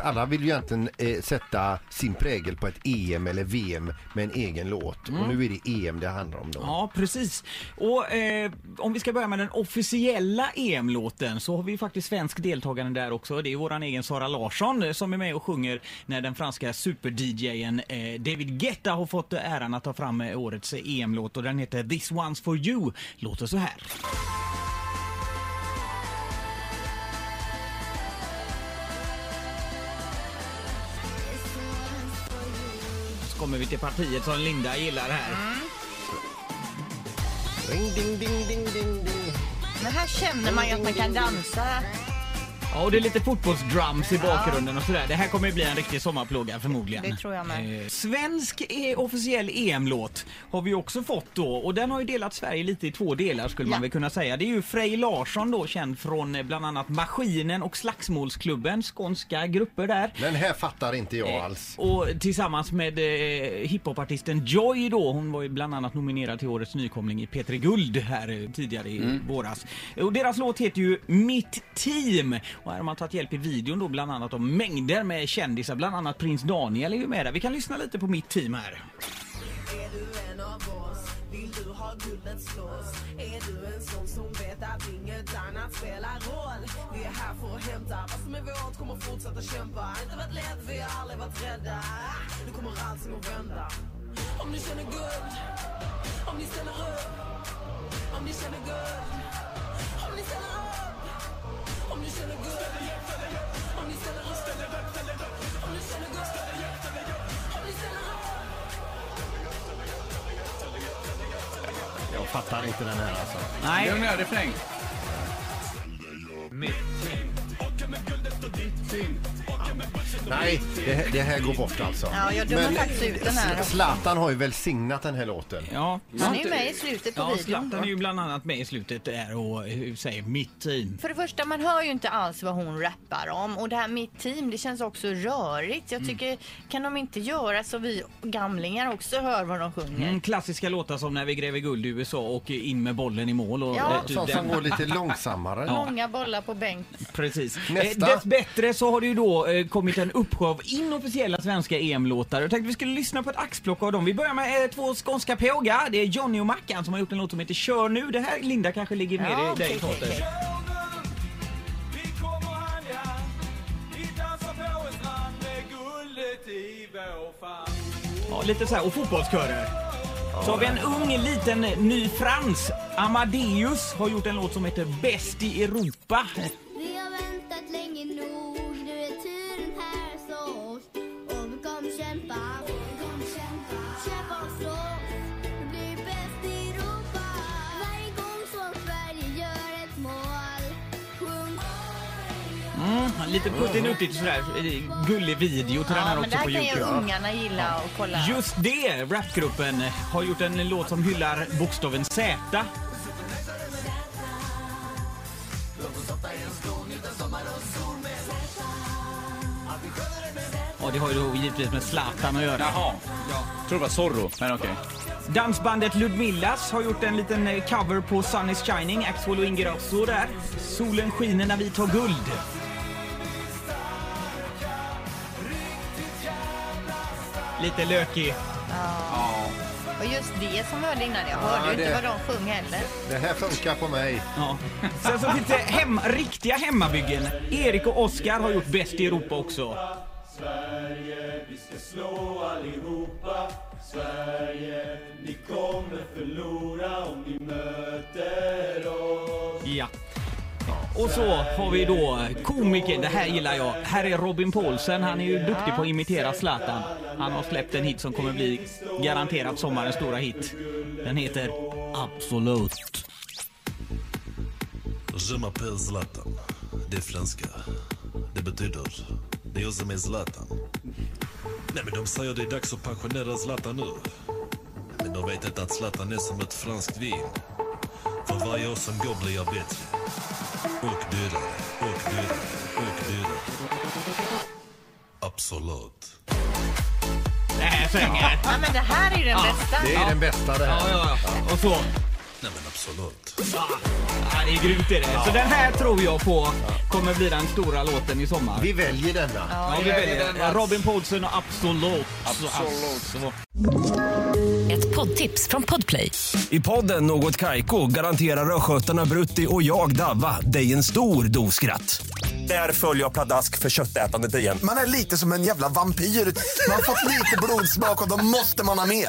alla vill ju egentligen eh, sätta sin prägel på ett EM eller VM med en egen låt. Och nu är det EM det handlar om då. Ja, precis. Och eh, om vi ska börja med den officiella EM-låten så har vi ju faktiskt svensk deltagande där också. Det är våran egen Sara Larsson eh, som är med och sjunger när den franska super-DJen eh, David Guetta har fått äran att ta fram eh, årets EM-låt och den heter This One's For You. Låter så här. Kommer vi till partiet som Linda gillar här. Ding, ding, ding, ding, ding, ding. Men här känner man ju att man kan dansa. Ja, och det är lite fotbollsdrums i bakgrunden och sådär. Det här kommer ju bli en riktig sommarplåga förmodligen. Det tror jag med. Eh, svensk eh, officiell EM-låt har vi också fått då och den har ju delat Sverige lite i två delar skulle man väl kunna säga. Det är ju Frej Larsson då känd från eh, bland annat Maskinen och Slagsmålsklubben, skånska grupper där. Den här fattar inte jag Eh, alls. Och tillsammans med eh, hiphopartisten Joy då, hon var ju bland annat nominerad till årets nykomling i P3 Guld här eh, tidigare i våras. Och deras låt heter ju Mitt Team. Och här har man tagit hjälp i videon då bland annat av mängder med kändisar, bland annat prins Daniel är ju med där. Vi kan lyssna lite på Mitt Team här. Är du en av oss? Vill du ha guldet slåss? Är du en sån som vet att inget annat spelar roll? Vi är här för att hämta vad som är vårt, kommer fortsätta kämpa Inte varit lätt, vi har aldrig varit rädda Nu kommer allting att vända Om ni känner guld, om ni ställer upp Om ni känner guld, om ni ställer upp om ni känner guld, om ni ställer upp Om ni känner guld, om ni ställer upp Jag fattar inte den här alltså. Nej, Lugn ner, refräng. Nej, det, här- det här går bort alltså. Ja, jag dömer faktiskt ut den här. Zlatan har ju välsignat den här låten. ja. Han är ju med i slutet på Ja, videon. Zlatan är ju bland annat med i slutet där och eh, säger Mitt Team. För det första, man hör ju inte alls vad hon rappar om. Och det här mitt team, det känns också rörigt. Mm. Jag tycker, kan de inte göra så vi gamlingar också hör vad de sjunger? Mm, klassiska låtar som När vi gräver guld i USA och In med bollen i mål. Och Ja. det- typ Som, som den. går lite långsammare. Många bollar på bänk. Precis. Nästa. Eh, dessbättre så har det ju då eh, kommit en uppsjö av inofficiella svenska EM-låtar. Jag tänkte vi skulle lyssna på ett axplock av dem. Vi börjar med eh, två skånska pågar. Det är Johnny och Mackan som har gjort en låt som heter Kör nu. Det här, Linda, kanske ligger mer Ja, i dig, vår famn Ja, lite så här. Och fotbollskörer. Så har vi en ung liten ny Frans. Amadeus har gjort en låt som heter Bäst i Europa. Vi har väntat länge nog, kämpa. Vi kommer kämpa. Kämpa och slåss, vi blir bäst i Europa. Varje gång som Sverige gör ett mål, sjung Mm, lite puttinuttigt sådär. eh, Gullig video till den här Ja, men det också här på kan ju ungarna gilla att kolla. Just det! Rapgruppen har gjort en låt som hyllar bokstaven Z. Ja, det har ju då givetvis med Zlatan att göra. Jaha. Jag tror det var Zorro, men okej. Dansbandet Ludmillas har gjort en liten eh, cover på Sun is shining, Axel och Ingrosso där. Solen skiner när vi tar guld. Lite lökig. Och just det som vi hörde innan, jag hörde ju det- inte vad de sjöng heller. Det här funkar på mig. Ja. Sen så finns det hem, riktiga hemmabyggen. Erik och Oskar har gjort Bäst i Europa också. Sverige, vi ska slå allihopa Sverige, ni kommer förlora om ni möter oss Ja. Och så har vi då komikern, det här gillar jag. Här är Robin Paulsen, han är ju duktig på att imitera Zlatan. Han har släppt en hit som kommer bli garanterat sommarens stora hit. Den heter Absolut. Je m'appelle Zlatan. Det är franska. Det betyder, det är jag som är Zlatan. Nej men de säger det är dags att pensionera Zlatan nu. Men de vet inte att Zlatan är som ett franskt vin. För varje år som går blir jag bättre. Och dyrare, och dyrare, och dyrare. Absolut. Det här svänger. Ja, men det här är ju den bästa. Det är den bästa det Ja, här. ja, ja. Och så. Absolut. Ja, det är grymt är det. Så den här tror jag på kommer bli den stora låten i sommar. Vi väljer denna. Ja, vi väljer Robin Paulsen och Absolut. Absolut. Ett poddtips från Podplay. I podden Något Kaiko garanterar östgötarna Brutti och jag, Davva, dig en stor dos skratt. Där följer jag pladask för köttätandet igen. Man är lite som en jävla vampyr. Man har fått lite blodsmak och då måste man ha mer.